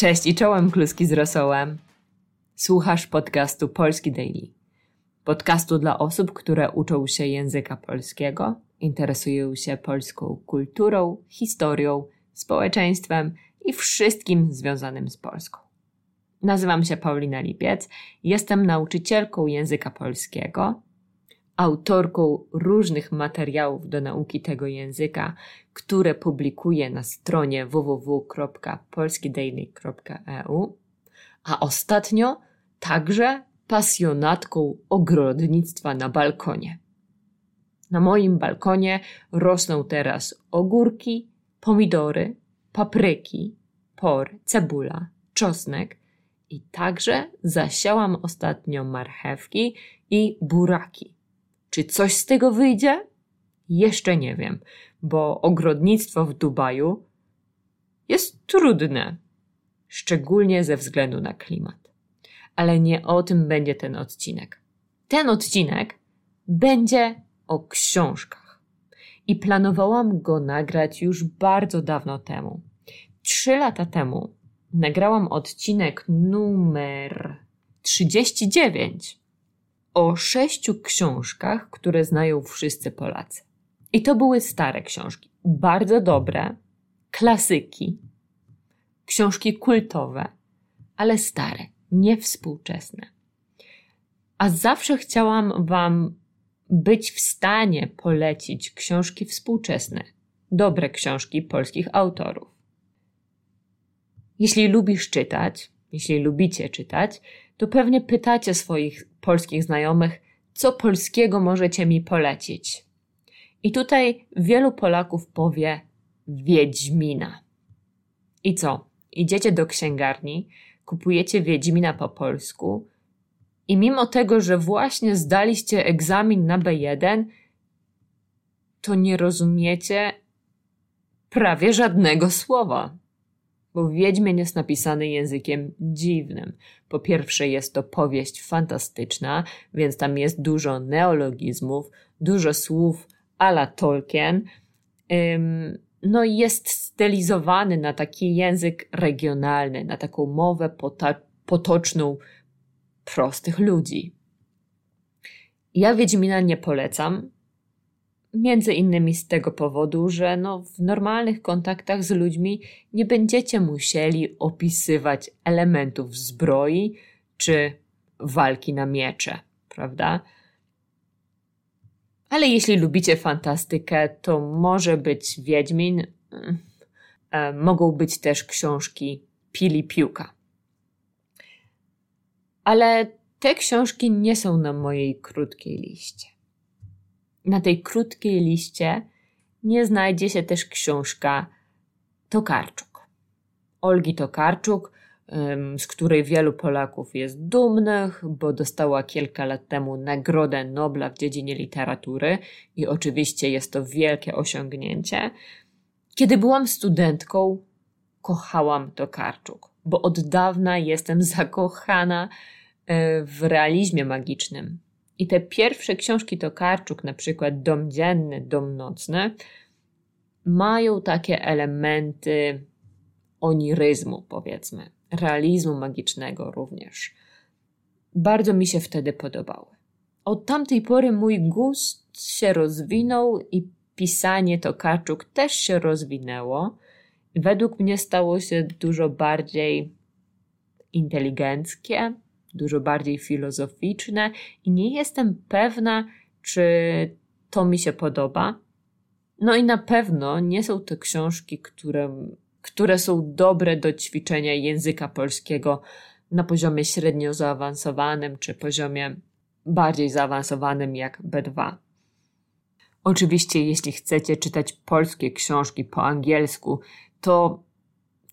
Cześć i czołem kluski z rosołem. Słuchasz podcastu Polski Daily. Podcastu dla osób, które uczą się języka polskiego, interesują się polską kulturą, historią, społeczeństwem i wszystkim związanym z Polską. Nazywam się Paulina Lipiec, jestem nauczycielką języka polskiego, autorką różnych materiałów do nauki tego języka, które publikuję na stronie www.polskidaily.eu, a ostatnio także pasjonatką ogrodnictwa na balkonie. Na moim balkonie rosną teraz ogórki, pomidory, papryki, por, cebula, czosnek i także zasiałam ostatnio marchewki i buraki. Czy coś z tego wyjdzie? Jeszcze nie wiem, bo ogrodnictwo w Dubaju jest trudne, szczególnie ze względu na klimat. Ale nie o tym będzie ten odcinek. Ten odcinek będzie o książkach. I planowałam go nagrać już bardzo dawno temu. Trzy lata temu nagrałam odcinek numer 39 o sześciu książkach, które znają wszyscy Polacy. I to były stare książki, bardzo dobre, klasyki, książki kultowe, ale stare, niewspółczesne. A zawsze chciałam Wam być w stanie polecić książki współczesne, dobre książki polskich autorów. Jeśli lubisz czytać, jeśli lubicie czytać, to pewnie pytacie swoich polskich znajomych, co polskiego możecie mi polecić. I tutaj wielu Polaków powie Wiedźmina. I co? Idziecie do księgarni, kupujecie Wiedźmina po polsku i mimo tego, że właśnie zdaliście egzamin na B1, to nie rozumiecie prawie żadnego słowa bo Wiedźmin jest napisany językiem dziwnym. Po pierwsze, jest to powieść fantastyczna, więc tam jest dużo neologizmów, dużo słów a la Tolkien. No i jest stylizowany na taki język regionalny, na taką mowę potoczną prostych ludzi. Ja Wiedźmina nie polecam, Między innymi z tego powodu, że no, w normalnych kontaktach z ludźmi nie będziecie musieli opisywać elementów zbroi czy walki na miecze, prawda? Ale jeśli lubicie fantastykę, to może być Wiedźmin. E, mogą być też książki Pili Piłka. Ale te książki nie są na mojej krótkiej liście na tej krótkiej liście nie znajdzie się też książka Tokarczuk. Olgi Tokarczuk, z której wielu Polaków jest dumnych, bo dostała kilka lat temu Nagrodę Nobla w dziedzinie literatury i oczywiście jest to wielkie osiągnięcie. Kiedy byłam studentką, kochałam Tokarczuk, bo od dawna jestem zakochana e, w realizmie magicznym, i te pierwsze książki Tokarczuk, na przykład Dom Dzienny, Dom Nocny, mają takie elementy oniryzmu, powiedzmy, realizmu magicznego również. Bardzo mi się wtedy podobały. Od tamtej pory mój gust się rozwinął i pisanie Tokarczuk też się rozwinęło. Według mnie stało się dużo bardziej inteligenckie, dużo bardziej filozoficzne i nie jestem pewna, czy to mi się podoba. No i na pewno nie są to książki, które, które są dobre do ćwiczenia języka polskiego na poziomie średnio zaawansowanym czy poziomie bardziej zaawansowanym jak B2. Oczywiście, jeśli chcecie czytać polskie książki po angielsku, to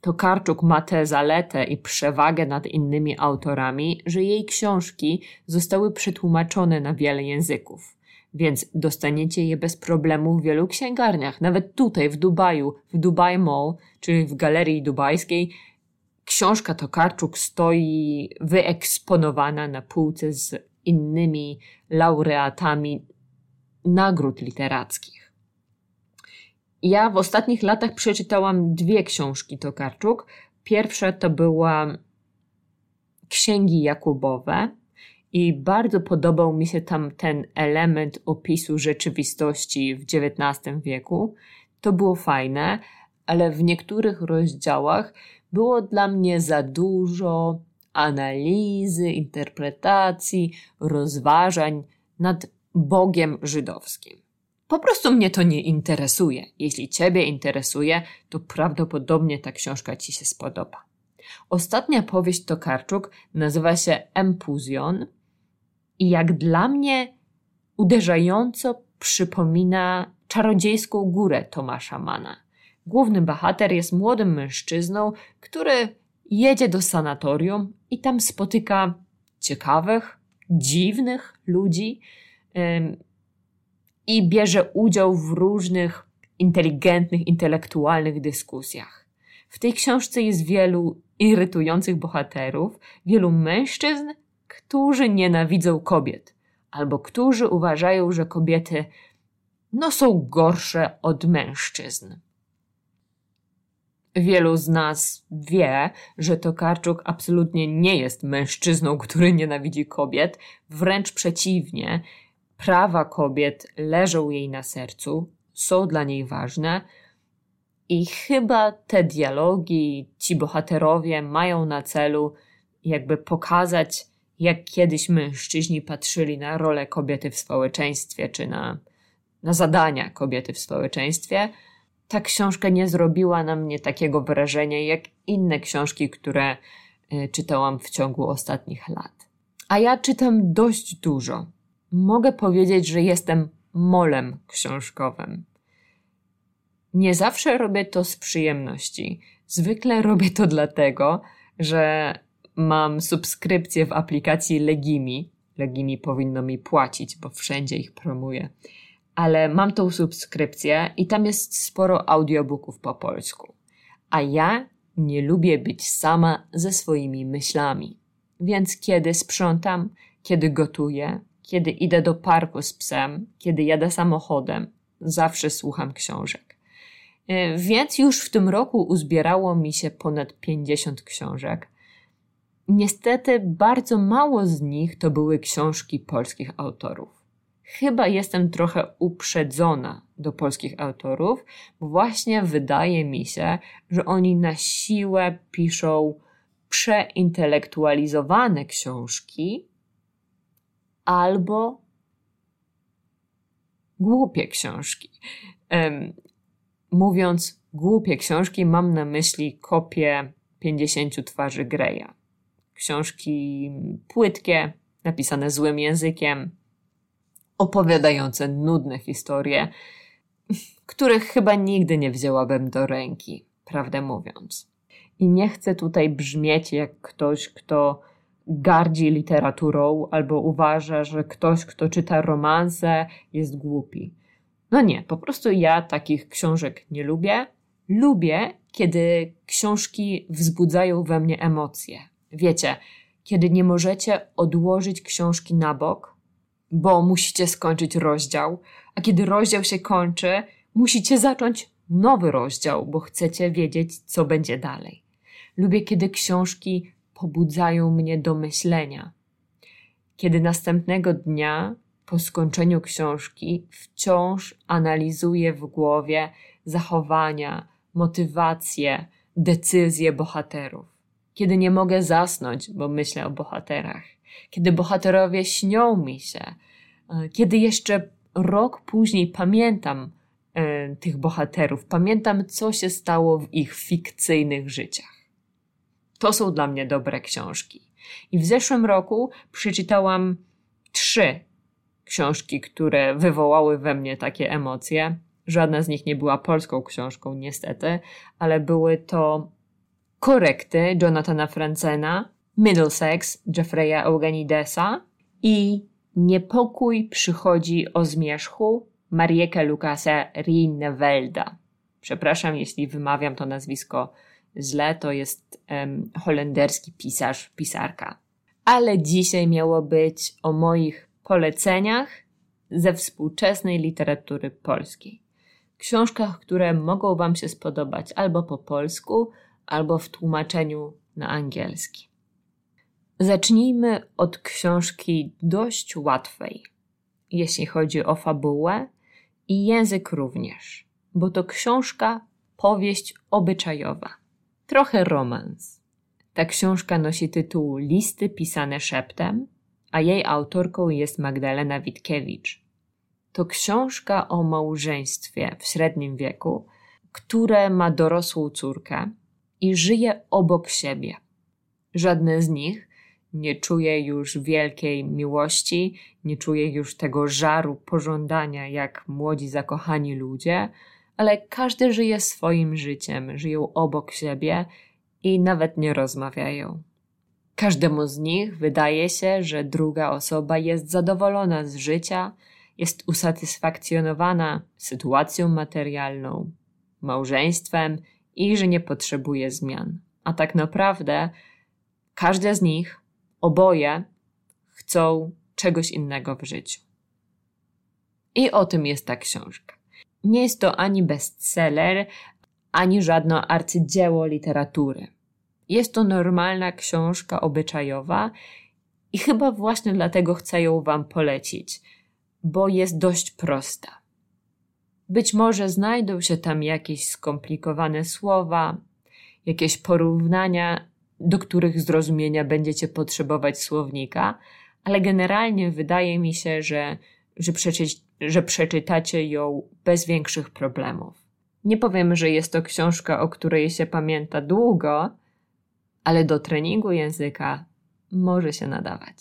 Tokarczuk ma tę zaletę i przewagę nad innymi autorami, że jej książki zostały przetłumaczone na wiele języków. Więc dostaniecie je bez problemu w wielu księgarniach. Nawet tutaj w Dubaju, w Dubai Mall, czyli w galerii dubajskiej, książka Tokarczuk stoi wyeksponowana na półce z innymi laureatami nagród literackich. Ja w ostatnich latach przeczytałam dwie książki Tokarczuk. Pierwsza to była Księgi Jakubowe i bardzo podobał mi się tam ten element opisu rzeczywistości w XIX wieku. To było fajne, ale w niektórych rozdziałach było dla mnie za dużo analizy, interpretacji, rozważań nad Bogiem żydowskim. Po prostu mnie to nie interesuje. Jeśli Ciebie interesuje, to prawdopodobnie ta książka Ci się spodoba. Ostatnia powieść Tokarczuk nazywa się Empuzjon i jak dla mnie uderzająco przypomina czarodziejską górę Tomasza Mana. Główny bohater jest młodym mężczyzną, który jedzie do sanatorium i tam spotyka ciekawych, dziwnych ludzi i bierze udział w różnych inteligentnych, intelektualnych dyskusjach. W tej książce jest wielu irytujących bohaterów, wielu mężczyzn, którzy nienawidzą kobiet, albo którzy uważają, że kobiety no, są gorsze od mężczyzn. Wielu z nas wie, że Tokarczuk absolutnie nie jest mężczyzną, który nienawidzi kobiet, wręcz przeciwnie. Prawa kobiet leżą jej na sercu, są dla niej ważne i chyba te dialogi, ci bohaterowie mają na celu jakby pokazać, jak kiedyś mężczyźni patrzyli na rolę kobiety w społeczeństwie, czy na, na zadania kobiety w społeczeństwie – ta książka nie zrobiła na mnie takiego wrażenia jak inne książki, które e, czytałam w ciągu ostatnich lat. A ja czytam dość dużo. Mogę powiedzieć, że jestem molem książkowym. Nie zawsze robię to z przyjemności. Zwykle robię to dlatego, że mam subskrypcję w aplikacji Legimi. Legimi powinno mi płacić, bo wszędzie ich promuję ale mam tą subskrypcję i tam jest sporo audiobooków po polsku. A ja nie lubię być sama ze swoimi myślami. Więc kiedy sprzątam, kiedy gotuję, kiedy idę do parku z psem, kiedy jadę samochodem, zawsze słucham książek. E, więc już w tym roku uzbierało mi się ponad 50 książek. Niestety bardzo mało z nich to były książki polskich autorów chyba jestem trochę uprzedzona do polskich autorów, bo właśnie wydaje mi się, że oni na siłę piszą przeintelektualizowane książki albo głupie książki. Mówiąc głupie książki, mam na myśli kopię 50 twarzy Greya. Książki płytkie, napisane złym językiem, opowiadające nudne historie, których chyba nigdy nie wzięłabym do ręki, prawdę mówiąc. I nie chcę tutaj brzmieć jak ktoś, kto gardzi literaturą albo uważa, że ktoś, kto czyta romanse, jest głupi. No nie, po prostu ja takich książek nie lubię. Lubię, kiedy książki wzbudzają we mnie emocje. Wiecie, kiedy nie możecie odłożyć książki na bok, bo musicie skończyć rozdział, a kiedy rozdział się kończy, musicie zacząć nowy rozdział, bo chcecie wiedzieć, co będzie dalej. Lubię, kiedy książki pobudzają mnie do myślenia. Kiedy następnego dnia, po skończeniu książki, wciąż analizuję w głowie zachowania, motywacje, decyzje bohaterów. Kiedy nie mogę zasnąć, bo myślę o bohaterach kiedy bohaterowie śnią mi się, kiedy jeszcze rok później pamiętam e, tych bohaterów, pamiętam, co się stało w ich fikcyjnych życiach. To są dla mnie dobre książki. I w zeszłym roku przeczytałam trzy książki, które wywołały we mnie takie emocje. Żadna z nich nie była polską książką, niestety, ale były to korekty Jonathana Francena, Middlesex Jeffreya Eugenidesa i Niepokój przychodzi o zmierzchu Marieke Lukasa Rinnevelda. Przepraszam, jeśli wymawiam to nazwisko źle, to jest holenderski pisarz, pisarka. Ale dzisiaj miało być o moich poleceniach ze współczesnej literatury polskiej. Książkach, które mogą Wam się spodobać albo po polsku, albo w tłumaczeniu na angielski. Zacznijmy od książki dość łatwej, jeśli chodzi o fabułę i język również, bo to książka powieść obyczajowa, trochę romans. Ta książka nosi tytuł Listy pisane szeptem, a jej autorką jest Magdalena Witkiewicz. To książka o małżeństwie w średnim wieku, które ma dorosłą córkę i żyje obok siebie. Żadne z nich nie czuje już wielkiej miłości, nie czuje już tego żaru pożądania jak młodzi zakochani ludzie, ale każdy żyje swoim życiem, żyją obok siebie i nawet nie rozmawiają. Każdemu z nich wydaje się, że druga osoba jest zadowolona z życia, jest usatysfakcjonowana sytuacją materialną, małżeństwem i że nie potrzebuje zmian. A tak naprawdę każdy z nich, oboje, chcą czegoś innego w życiu. I o tym jest ta książka. Nie jest to ani bestseller, ani żadne arcydzieło literatury. Jest to normalna książka obyczajowa i chyba właśnie dlatego chcę ją Wam polecić, bo jest dość prosta. Być może znajdą się tam jakieś skomplikowane słowa, jakieś porównania, do których zrozumienia będziecie potrzebować słownika, ale generalnie wydaje mi się, że, że, przeczy, że przeczytacie ją bez większych problemów. Nie powiem, że jest to książka, o której się pamięta długo, ale do treningu języka może się nadawać.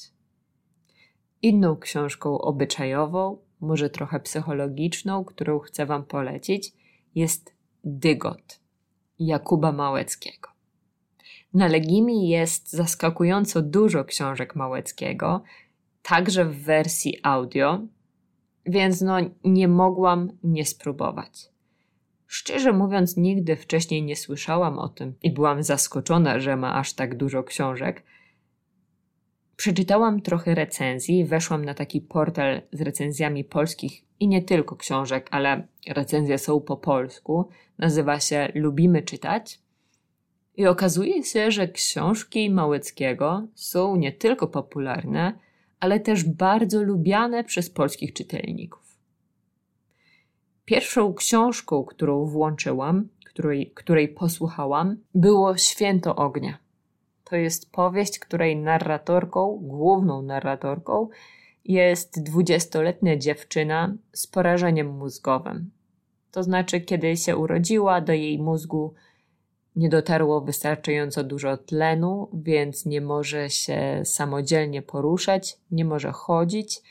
Inną książką obyczajową, może trochę psychologiczną, którą chcę Wam polecić, jest Dygot Jakuba Małeckiego. Na Legimi jest zaskakująco dużo książek Małeckiego, także w wersji audio, więc no nie mogłam nie spróbować. Szczerze mówiąc, nigdy wcześniej nie słyszałam o tym i byłam zaskoczona, że ma aż tak dużo książek. Przeczytałam trochę recenzji, weszłam na taki portal z recenzjami polskich i nie tylko książek, ale recenzje są po polsku. Nazywa się Lubimy czytać. I okazuje się, że książki Małeckiego są nie tylko popularne, ale też bardzo lubiane przez polskich czytelników. Pierwszą książką, którą włączyłam, której, której posłuchałam, było Święto Ognia. To jest powieść, której narratorką, główną narratorką, jest dwudziestoletnia dziewczyna z porażeniem mózgowym. To znaczy, kiedy się urodziła, do jej mózgu nie dotarło wystarczająco dużo tlenu, więc nie może się samodzielnie poruszać, nie może chodzić,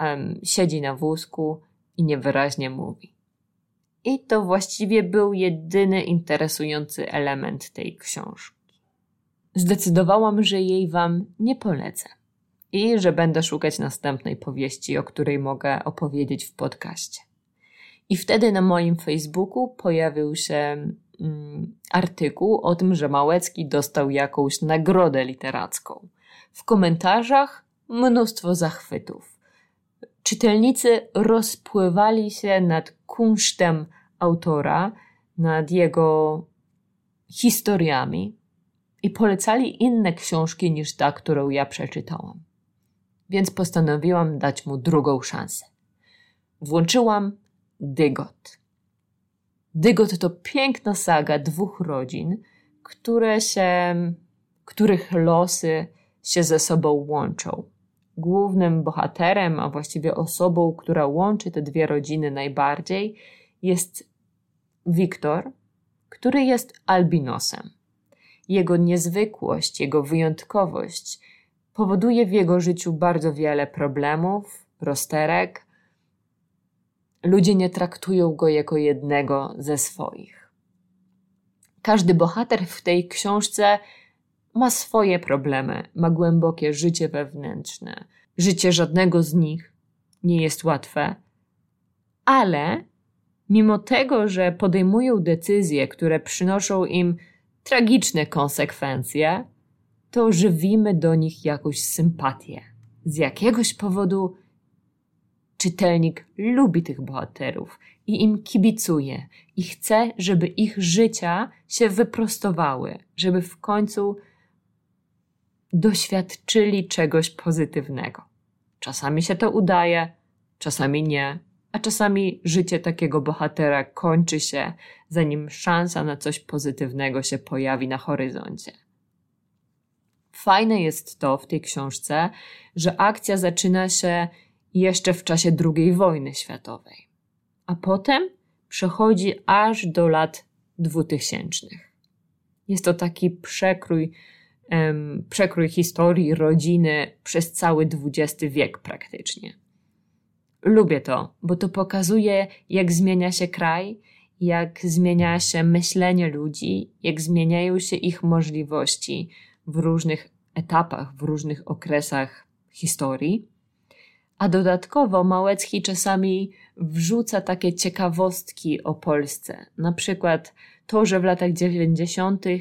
um, siedzi na wózku i niewyraźnie mówi. I to właściwie był jedyny interesujący element tej książki. Zdecydowałam, że jej Wam nie polecę i że będę szukać następnej powieści, o której mogę opowiedzieć w podcaście. I wtedy na moim Facebooku pojawił się artykuł o tym, że Małecki dostał jakąś nagrodę literacką. W komentarzach mnóstwo zachwytów czytelnicy rozpływali się nad kunsztem autora, nad jego historiami i polecali inne książki niż ta, którą ja przeczytałam. Więc postanowiłam dać mu drugą szansę. Włączyłam Dygot. Dygot to piękna saga dwóch rodzin, które się, których losy się ze sobą łączą głównym bohaterem, a właściwie osobą, która łączy te dwie rodziny najbardziej, jest Wiktor, który jest albinosem. Jego niezwykłość, jego wyjątkowość powoduje w jego życiu bardzo wiele problemów, rozterek. Ludzie nie traktują go jako jednego ze swoich. Każdy bohater w tej książce ma swoje problemy, ma głębokie życie wewnętrzne. Życie żadnego z nich nie jest łatwe, ale mimo tego, że podejmują decyzje, które przynoszą im tragiczne konsekwencje, to żywimy do nich jakąś sympatię. Z jakiegoś powodu czytelnik lubi tych bohaterów i im kibicuje i chce, żeby ich życia się wyprostowały, żeby w końcu doświadczyli czegoś pozytywnego. Czasami się to udaje, czasami nie, a czasami życie takiego bohatera kończy się, zanim szansa na coś pozytywnego się pojawi na horyzoncie. Fajne jest to w tej książce, że akcja zaczyna się jeszcze w czasie II wojny światowej, a potem przechodzi aż do lat dwutysięcznych. Jest to taki przekrój, przekrój historii rodziny przez cały XX wiek praktycznie. Lubię to, bo to pokazuje, jak zmienia się kraj, jak zmienia się myślenie ludzi, jak zmieniają się ich możliwości w różnych etapach, w różnych okresach historii. A dodatkowo Małecki czasami wrzuca takie ciekawostki o Polsce. Na przykład to, że w latach 90. E,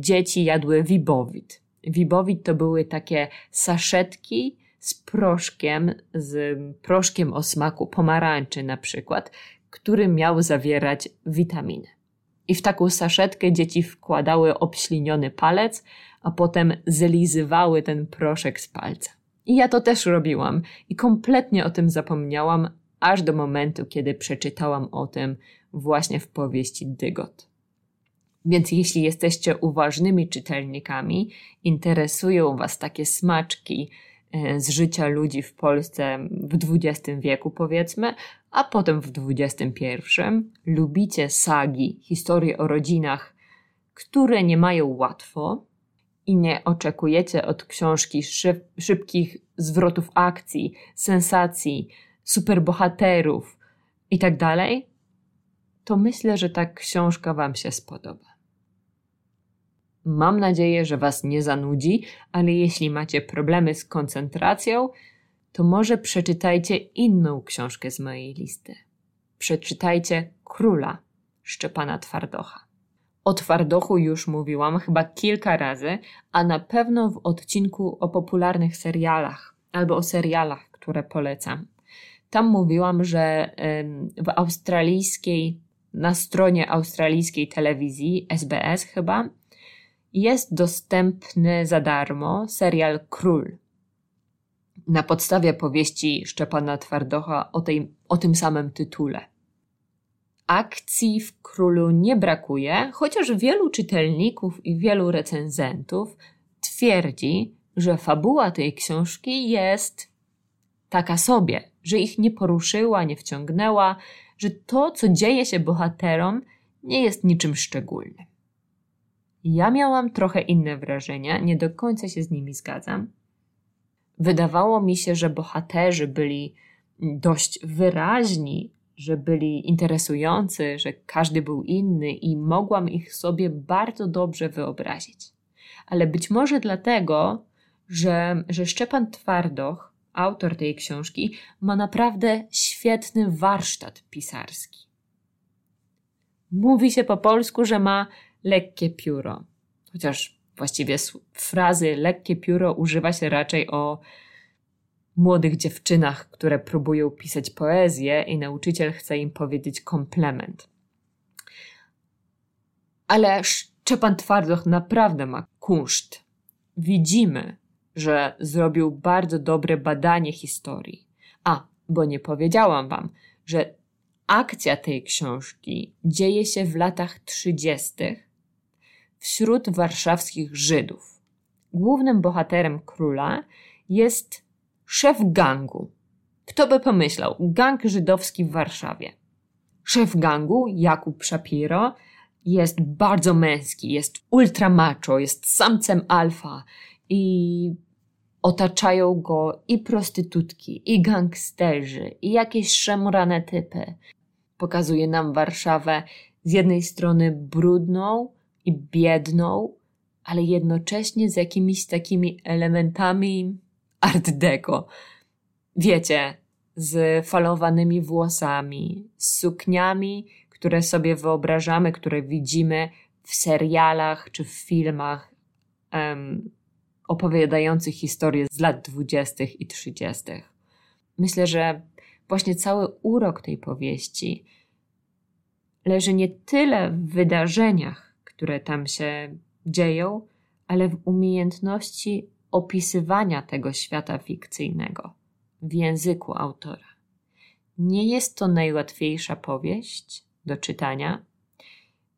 dzieci jadły wibowit. Wibowit to były takie saszetki z proszkiem, z proszkiem o smaku pomarańczy na przykład, który miał zawierać witaminy. I w taką saszetkę dzieci wkładały obśliniony palec, a potem zlizywały ten proszek z palca. I ja to też robiłam i kompletnie o tym zapomniałam, aż do momentu, kiedy przeczytałam o tym właśnie w powieści Dygot. Więc jeśli jesteście uważnymi czytelnikami, interesują Was takie smaczki e, z życia ludzi w Polsce w XX wieku, powiedzmy, a potem w XXI, lubicie sagi, historie o rodzinach, które nie mają łatwo, i nie oczekujecie od książki szyb, szybkich zwrotów akcji, sensacji, superbohaterów itd., tak to myślę, że ta książka Wam się spodoba. Mam nadzieję, że Was nie zanudzi, ale jeśli macie problemy z koncentracją, to może przeczytajcie inną książkę z mojej listy. Przeczytajcie Króla Szczepana Twardocha. O twardochu już mówiłam chyba kilka razy, a na pewno w odcinku o popularnych serialach albo o serialach, które polecam. Tam mówiłam, że w australijskiej, na stronie australijskiej telewizji, SBS chyba, jest dostępny za darmo serial Król. Na podstawie powieści Szczepana Twardocha o, tej, o tym samym tytule. Akcji w królu nie brakuje, chociaż wielu czytelników i wielu recenzentów twierdzi, że fabuła tej książki jest taka sobie, że ich nie poruszyła, nie wciągnęła, że to, co dzieje się bohaterom, nie jest niczym szczególnym. Ja miałam trochę inne wrażenia, nie do końca się z nimi zgadzam. Wydawało mi się, że bohaterzy byli dość wyraźni że byli interesujący, że każdy był inny i mogłam ich sobie bardzo dobrze wyobrazić. Ale być może dlatego, że, że Szczepan Twardoch, autor tej książki, ma naprawdę świetny warsztat pisarski. Mówi się po polsku, że ma lekkie pióro, chociaż właściwie frazy lekkie pióro używa się raczej o młodych dziewczynach, które próbują pisać poezję i nauczyciel chce im powiedzieć komplement. Ale Szczepan Twardoch naprawdę ma kunszt. Widzimy, że zrobił bardzo dobre badanie historii. A, bo nie powiedziałam wam, że akcja tej książki dzieje się w latach 30. wśród warszawskich Żydów. Głównym bohaterem króla jest Szef gangu. Kto by pomyślał? Gang żydowski w Warszawie. Szef gangu, Jakub Shapiro, jest bardzo męski, jest ultra macho, jest samcem alfa i otaczają go i prostytutki, i gangsterzy, i jakieś szemrane typy. Pokazuje nam Warszawę z jednej strony brudną i biedną, ale jednocześnie z jakimiś takimi elementami art deco. Wiecie, z falowanymi włosami, z sukniami, które sobie wyobrażamy, które widzimy w serialach czy w filmach um, opowiadających historie z lat dwudziestych i trzydziestych. Myślę, że właśnie cały urok tej powieści leży nie tyle w wydarzeniach, które tam się dzieją, ale w umiejętności opisywania tego świata fikcyjnego w języku autora. Nie jest to najłatwiejsza powieść do czytania,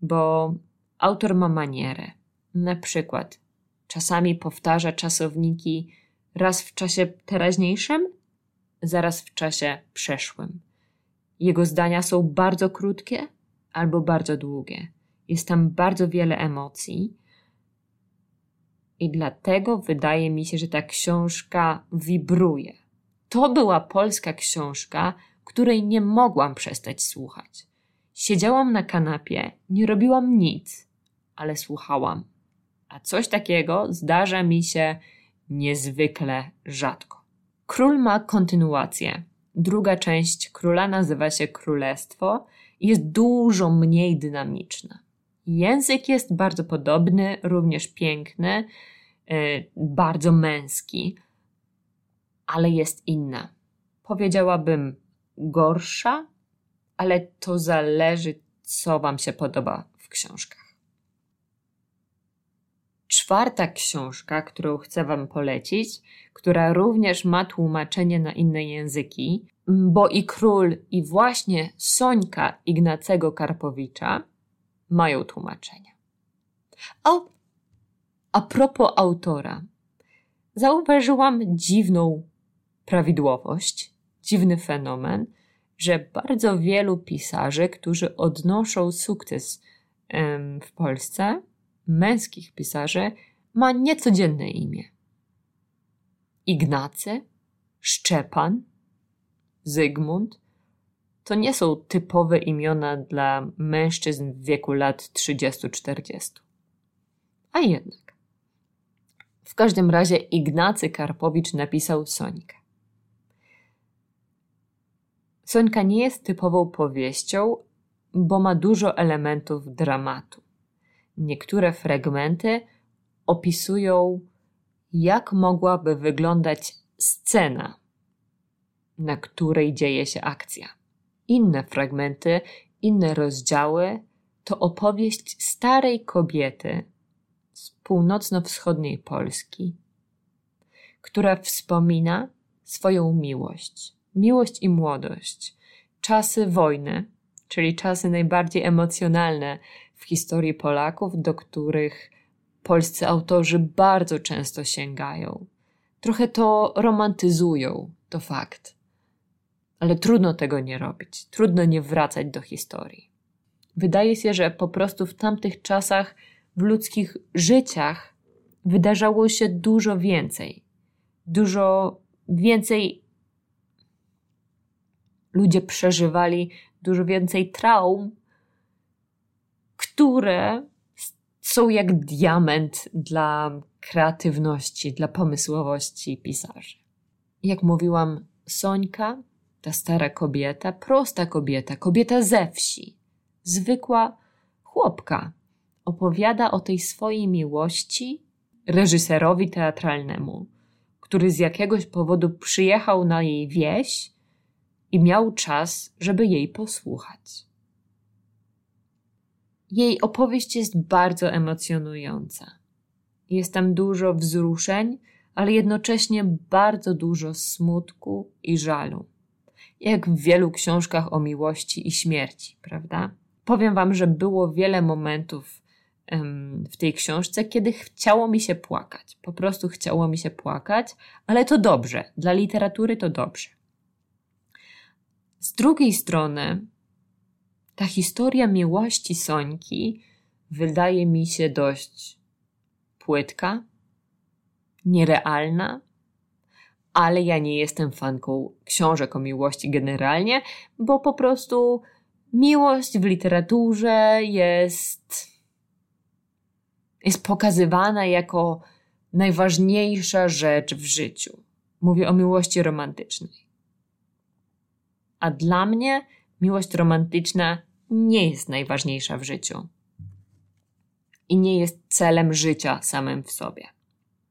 bo autor ma manierę. Na przykład czasami powtarza czasowniki raz w czasie teraźniejszym, zaraz w czasie przeszłym. Jego zdania są bardzo krótkie albo bardzo długie. Jest tam bardzo wiele emocji. I dlatego wydaje mi się, że ta książka wibruje. To była polska książka, której nie mogłam przestać słuchać. Siedziałam na kanapie, nie robiłam nic, ale słuchałam. A coś takiego zdarza mi się niezwykle rzadko. Król ma kontynuację. Druga część króla nazywa się Królestwo i jest dużo mniej dynamiczna. Język jest bardzo podobny, również piękny, yy, bardzo męski, ale jest inna. Powiedziałabym gorsza, ale to zależy, co Wam się podoba w książkach. Czwarta książka, którą chcę Wam polecić, która również ma tłumaczenie na inne języki, bo i król, i właśnie Sońka Ignacego Karpowicza mają tłumaczenia. A, a propos autora, zauważyłam dziwną prawidłowość, dziwny fenomen, że bardzo wielu pisarzy, którzy odnoszą sukces w Polsce, męskich pisarzy, ma niecodzienne imię. Ignacy, Szczepan, Zygmunt to nie są typowe imiona dla mężczyzn w wieku lat 30-40. A jednak. W każdym razie Ignacy Karpowicz napisał Sońkę. Sońka nie jest typową powieścią, bo ma dużo elementów dramatu. Niektóre fragmenty opisują, jak mogłaby wyglądać scena, na której dzieje się akcja. Inne fragmenty, inne rozdziały to opowieść starej kobiety z północno-wschodniej Polski, która wspomina swoją miłość miłość i młodość, czasy wojny, czyli czasy najbardziej emocjonalne w historii Polaków, do których polscy autorzy bardzo często sięgają. Trochę to romantyzują, to fakt. Ale trudno tego nie robić, trudno nie wracać do historii. Wydaje się, że po prostu w tamtych czasach w ludzkich życiach wydarzało się dużo więcej. Dużo więcej ludzie przeżywali dużo więcej traum, które są jak diament dla kreatywności, dla pomysłowości pisarzy. Jak mówiłam, Sońka, ta stara kobieta, prosta kobieta, kobieta ze wsi, zwykła chłopka, opowiada o tej swojej miłości reżyserowi teatralnemu, który z jakiegoś powodu przyjechał na jej wieś i miał czas, żeby jej posłuchać. Jej opowieść jest bardzo emocjonująca. Jest tam dużo wzruszeń, ale jednocześnie bardzo dużo smutku i żalu. Jak w wielu książkach o miłości i śmierci, prawda? Powiem Wam, że było wiele momentów w tej książce, kiedy chciało mi się płakać. Po prostu chciało mi się płakać, ale to dobrze. Dla literatury to dobrze. Z drugiej strony, ta historia miłości Sońki wydaje mi się dość płytka, nierealna, ale ja nie jestem fanką książek o miłości generalnie, bo po prostu miłość w literaturze jest, jest pokazywana jako najważniejsza rzecz w życiu. Mówię o miłości romantycznej. A dla mnie miłość romantyczna nie jest najważniejsza w życiu. I nie jest celem życia samym w sobie.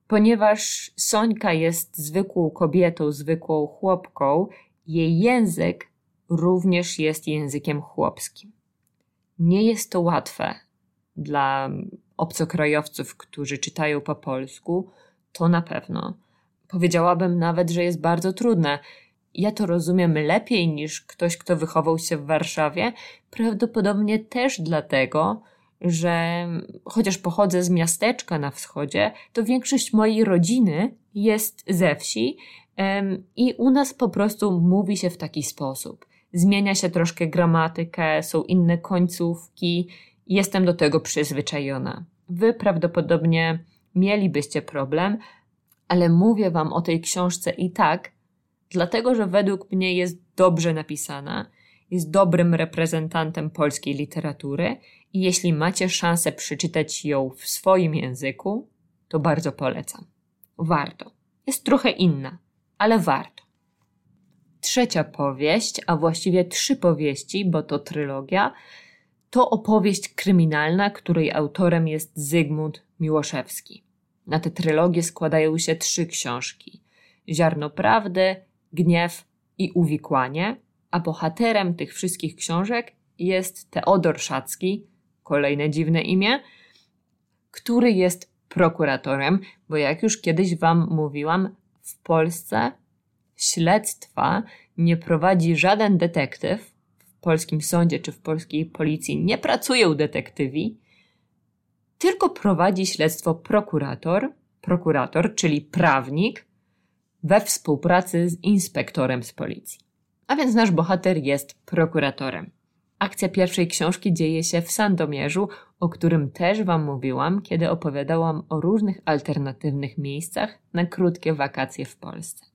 Ponieważ Sońka jest zwykłą kobietą, zwykłą chłopką jej język również jest językiem chłopskim. Nie jest to łatwe dla obcokrajowców, którzy czytają po polsku, to na pewno. Powiedziałabym nawet, że jest bardzo trudne. Ja to rozumiem lepiej niż ktoś, kto wychował się w Warszawie, prawdopodobnie też dlatego, że chociaż pochodzę z miasteczka na wschodzie, to większość mojej rodziny jest ze wsi um, i u nas po prostu mówi się w taki sposób. Zmienia się troszkę gramatykę, są inne końcówki, jestem do tego przyzwyczajona. Wy prawdopodobnie mielibyście problem, ale mówię Wam o tej książce i tak, dlatego że według mnie jest dobrze napisana, jest dobrym reprezentantem polskiej literatury i jeśli macie szansę przeczytać ją w swoim języku, to bardzo polecam. Warto. Jest trochę inna, ale warto. Trzecia powieść, a właściwie trzy powieści, bo to trylogia, to opowieść kryminalna, której autorem jest Zygmunt Miłoszewski. Na tę trylogię składają się trzy książki: Ziarno Prawdy, Gniew i Uwikłanie, a bohaterem tych wszystkich książek jest Teodor Szacki, kolejne dziwne imię, który jest prokuratorem, bo jak już kiedyś Wam mówiłam, w Polsce śledztwa nie prowadzi żaden detektyw, w polskim sądzie czy w polskiej policji nie pracują detektywi, tylko prowadzi śledztwo prokurator, prokurator, czyli prawnik, we współpracy z inspektorem z policji. A więc nasz bohater jest prokuratorem. Akcja pierwszej książki dzieje się w Sandomierzu, o którym też Wam mówiłam, kiedy opowiadałam o różnych alternatywnych miejscach na krótkie wakacje w Polsce.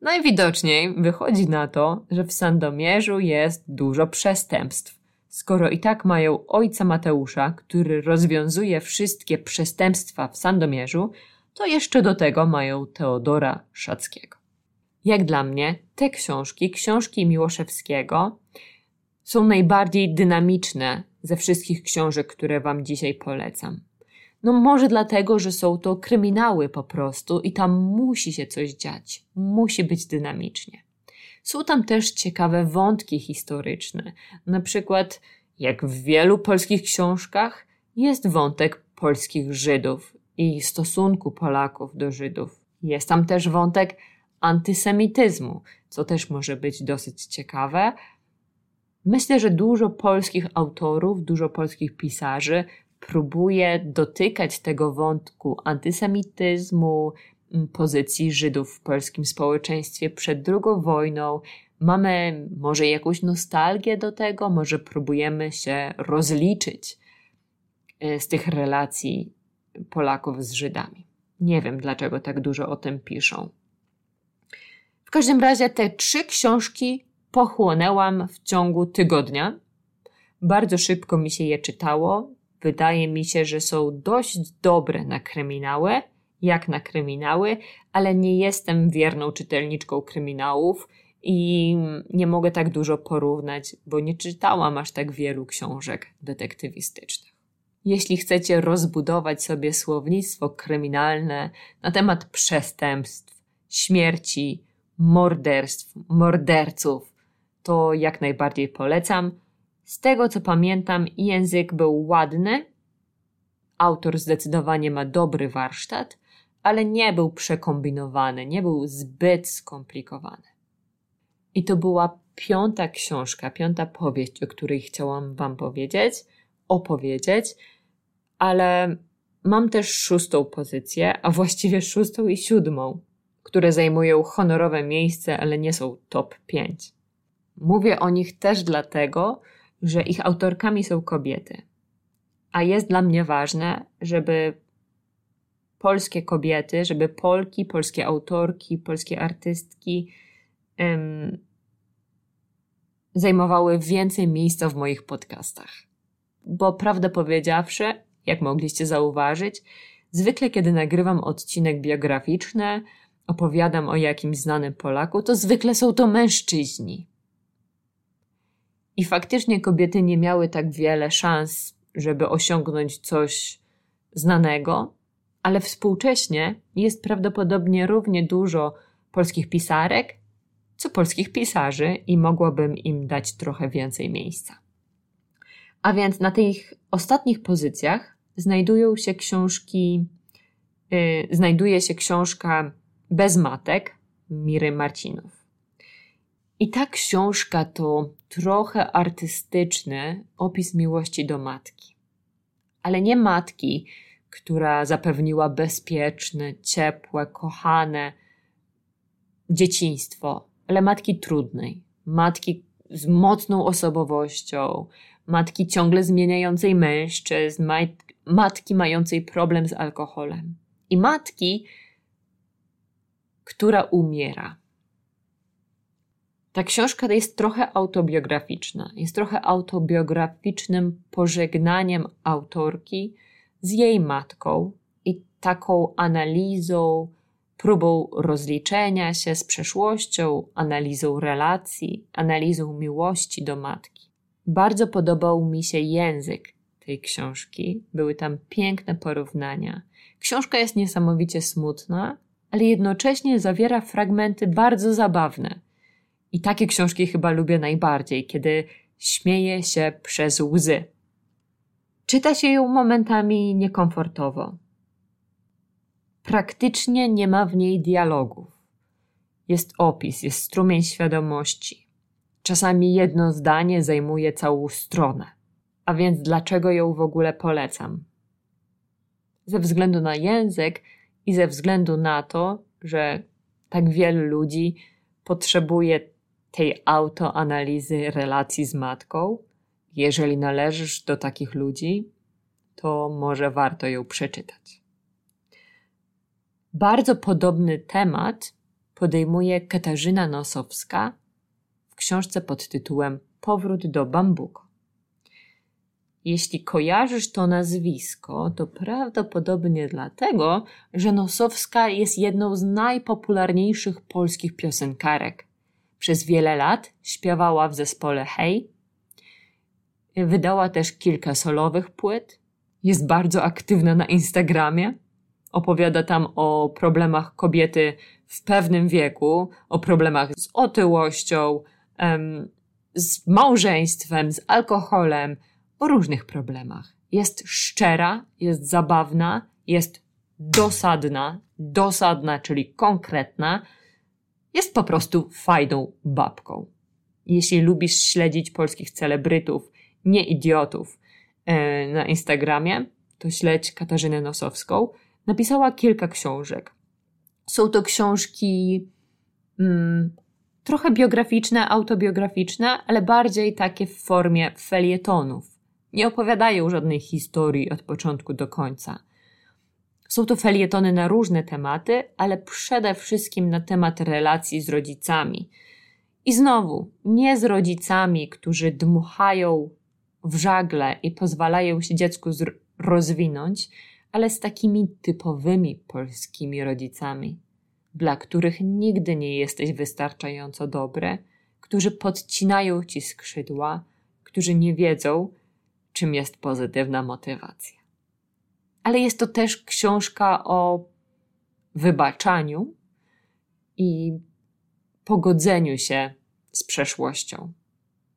Najwidoczniej wychodzi na to, że w Sandomierzu jest dużo przestępstw. Skoro i tak mają ojca Mateusza, który rozwiązuje wszystkie przestępstwa w Sandomierzu, to jeszcze do tego mają Teodora Szackiego. Jak dla mnie, te książki, książki Miłoszewskiego, są najbardziej dynamiczne ze wszystkich książek, które Wam dzisiaj polecam. No może dlatego, że są to kryminały po prostu i tam musi się coś dziać, musi być dynamicznie. Są tam też ciekawe wątki historyczne. Na przykład, jak w wielu polskich książkach, jest wątek polskich Żydów i stosunku Polaków do Żydów. Jest tam też wątek antysemityzmu, co też może być dosyć ciekawe. Myślę, że dużo polskich autorów, dużo polskich pisarzy próbuje dotykać tego wątku antysemityzmu, pozycji Żydów w polskim społeczeństwie przed II wojną. Mamy może jakąś nostalgię do tego, może próbujemy się rozliczyć e, z tych relacji Polaków z Żydami. Nie wiem, dlaczego tak dużo o tym piszą. W każdym razie te trzy książki pochłonęłam w ciągu tygodnia. Bardzo szybko mi się je czytało. Wydaje mi się, że są dość dobre na kryminały, jak na kryminały, ale nie jestem wierną czytelniczką kryminałów i nie mogę tak dużo porównać, bo nie czytałam aż tak wielu książek detektywistycznych. Jeśli chcecie rozbudować sobie słownictwo kryminalne na temat przestępstw, śmierci, morderstw, morderców, to jak najbardziej polecam. Z tego co pamiętam, język był ładny. Autor zdecydowanie ma dobry warsztat, ale nie był przekombinowany, nie był zbyt skomplikowany. I to była piąta książka, piąta powieść, o której chciałam Wam powiedzieć, opowiedzieć, ale mam też szóstą pozycję, a właściwie szóstą i siódmą, które zajmują honorowe miejsce, ale nie są top 5. Mówię o nich też dlatego, że ich autorkami są kobiety. A jest dla mnie ważne, żeby polskie kobiety, żeby Polki, polskie autorki, polskie artystki um, zajmowały więcej miejsca w moich podcastach. Bo prawdę powiedziawszy, jak mogliście zauważyć, zwykle kiedy nagrywam odcinek biograficzny, opowiadam o jakimś znanym Polaku, to zwykle są to mężczyźni. I faktycznie kobiety nie miały tak wiele szans, żeby osiągnąć coś znanego, ale współcześnie jest prawdopodobnie równie dużo polskich pisarek, co polskich pisarzy i mogłabym im dać trochę więcej miejsca. A więc na tych ostatnich pozycjach znajdują się książki, yy, znajduje się książka Bez matek Miry Marcinów. I ta książka to trochę artystyczny opis miłości do matki. Ale nie matki, która zapewniła bezpieczne, ciepłe, kochane dzieciństwo, ale matki trudnej, matki z mocną osobowością, matki ciągle zmieniającej mężczyzn, matki mającej problem z alkoholem i matki, która umiera. Ta książka jest trochę autobiograficzna. Jest trochę autobiograficznym pożegnaniem autorki z jej matką i taką analizą, próbą rozliczenia się z przeszłością, analizą relacji, analizą miłości do matki. Bardzo podobał mi się język tej książki. Były tam piękne porównania. Książka jest niesamowicie smutna, ale jednocześnie zawiera fragmenty bardzo zabawne. I takie książki chyba lubię najbardziej, kiedy śmieję się przez łzy. Czyta się ją momentami niekomfortowo. Praktycznie nie ma w niej dialogów. Jest opis, jest strumień świadomości. Czasami jedno zdanie zajmuje całą stronę. A więc dlaczego ją w ogóle polecam? Ze względu na język i ze względu na to, że tak wielu ludzi potrzebuje tej autoanalizy relacji z matką. Jeżeli należysz do takich ludzi, to może warto ją przeczytać. Bardzo podobny temat podejmuje Katarzyna Nosowska w książce pod tytułem Powrót do bambuko. Jeśli kojarzysz to nazwisko, to prawdopodobnie dlatego, że Nosowska jest jedną z najpopularniejszych polskich piosenkarek. Przez wiele lat śpiewała w zespole Hej. Wydała też kilka solowych płyt. Jest bardzo aktywna na Instagramie. Opowiada tam o problemach kobiety w pewnym wieku, o problemach z otyłością, z małżeństwem, z alkoholem, o różnych problemach. Jest szczera, jest zabawna, jest dosadna, dosadna, czyli konkretna, jest po prostu fajną babką. Jeśli lubisz śledzić polskich celebrytów, nie idiotów, e, na Instagramie, to śledź Katarzynę Nosowską. Napisała kilka książek. Są to książki mm, trochę biograficzne, autobiograficzne, ale bardziej takie w formie felietonów. Nie opowiadają żadnej historii od początku do końca. Są to felietony na różne tematy, ale przede wszystkim na temat relacji z rodzicami. I znowu, nie z rodzicami, którzy dmuchają w żagle i pozwalają się dziecku rozwinąć, ale z takimi typowymi polskimi rodzicami, dla których nigdy nie jesteś wystarczająco dobry, którzy podcinają ci skrzydła, którzy nie wiedzą, czym jest pozytywna motywacja ale jest to też książka o wybaczaniu i pogodzeniu się z przeszłością.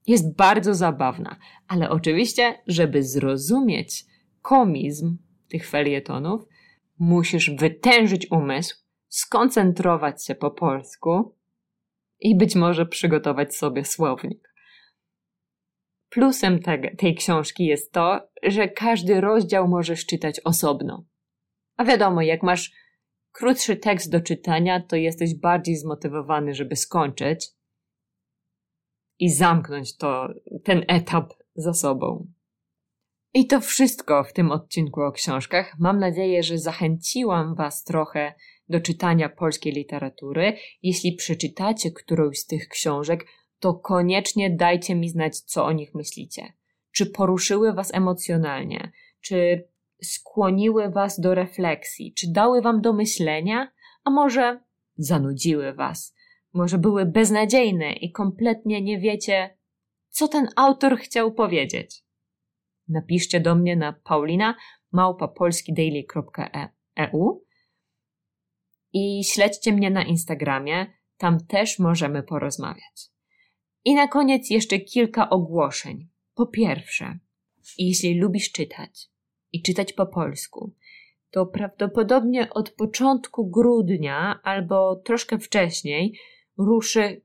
Jest bardzo zabawna, ale oczywiście, żeby zrozumieć komizm tych felietonów, musisz wytężyć umysł, skoncentrować się po polsku i być może przygotować sobie słownik. Plusem te, tej książki jest to, że każdy rozdział możesz czytać osobno. A wiadomo, jak masz krótszy tekst do czytania, to jesteś bardziej zmotywowany, żeby skończyć i zamknąć to, ten etap za sobą. I to wszystko w tym odcinku o książkach. Mam nadzieję, że zachęciłam Was trochę do czytania polskiej literatury. Jeśli przeczytacie którąś z tych książek, to koniecznie dajcie mi znać, co o nich myślicie. Czy poruszyły Was emocjonalnie? Czy skłoniły Was do refleksji? Czy dały Wam do myślenia? A może zanudziły Was? Może były beznadziejne i kompletnie nie wiecie, co ten autor chciał powiedzieć? Napiszcie do mnie na paulina małpapolskidaily.eu i śledźcie mnie na Instagramie Tam też możemy porozmawiać. I na koniec jeszcze kilka ogłoszeń. Po pierwsze, jeśli lubisz czytać i czytać po polsku, to prawdopodobnie od początku grudnia albo troszkę wcześniej ruszy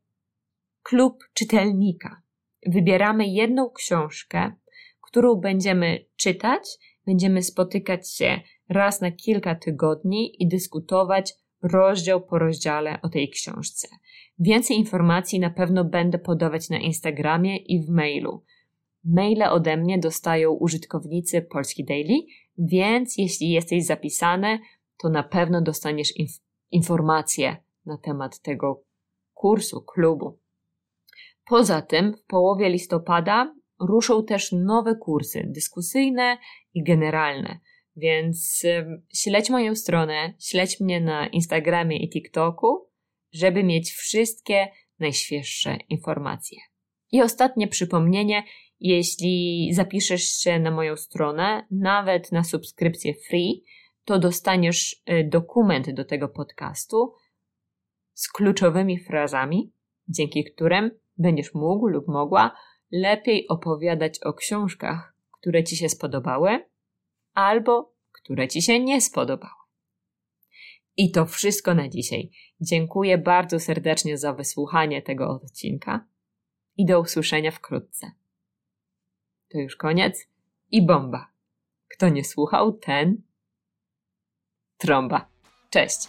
klub czytelnika. Wybieramy jedną książkę, którą będziemy czytać, będziemy spotykać się raz na kilka tygodni i dyskutować rozdział po rozdziale o tej książce. Więcej informacji na pewno będę podawać na Instagramie i w mailu. Maile ode mnie dostają użytkownicy Polski Daily, więc jeśli jesteś zapisany, to na pewno dostaniesz inf- informacje na temat tego kursu, klubu. Poza tym w połowie listopada ruszą też nowe kursy dyskusyjne i generalne. Więc śledź moją stronę, śledź mnie na Instagramie i TikToku, żeby mieć wszystkie najświeższe informacje. I ostatnie przypomnienie, jeśli zapiszesz się na moją stronę, nawet na subskrypcję free, to dostaniesz y, dokument do tego podcastu z kluczowymi frazami, dzięki którym będziesz mógł lub mogła lepiej opowiadać o książkach, które Ci się spodobały, albo które Ci się nie spodobały. I to wszystko na dzisiaj. Dziękuję bardzo serdecznie za wysłuchanie tego odcinka i do usłyszenia wkrótce. To już koniec i bomba. Kto nie słuchał, ten trąba. Cześć!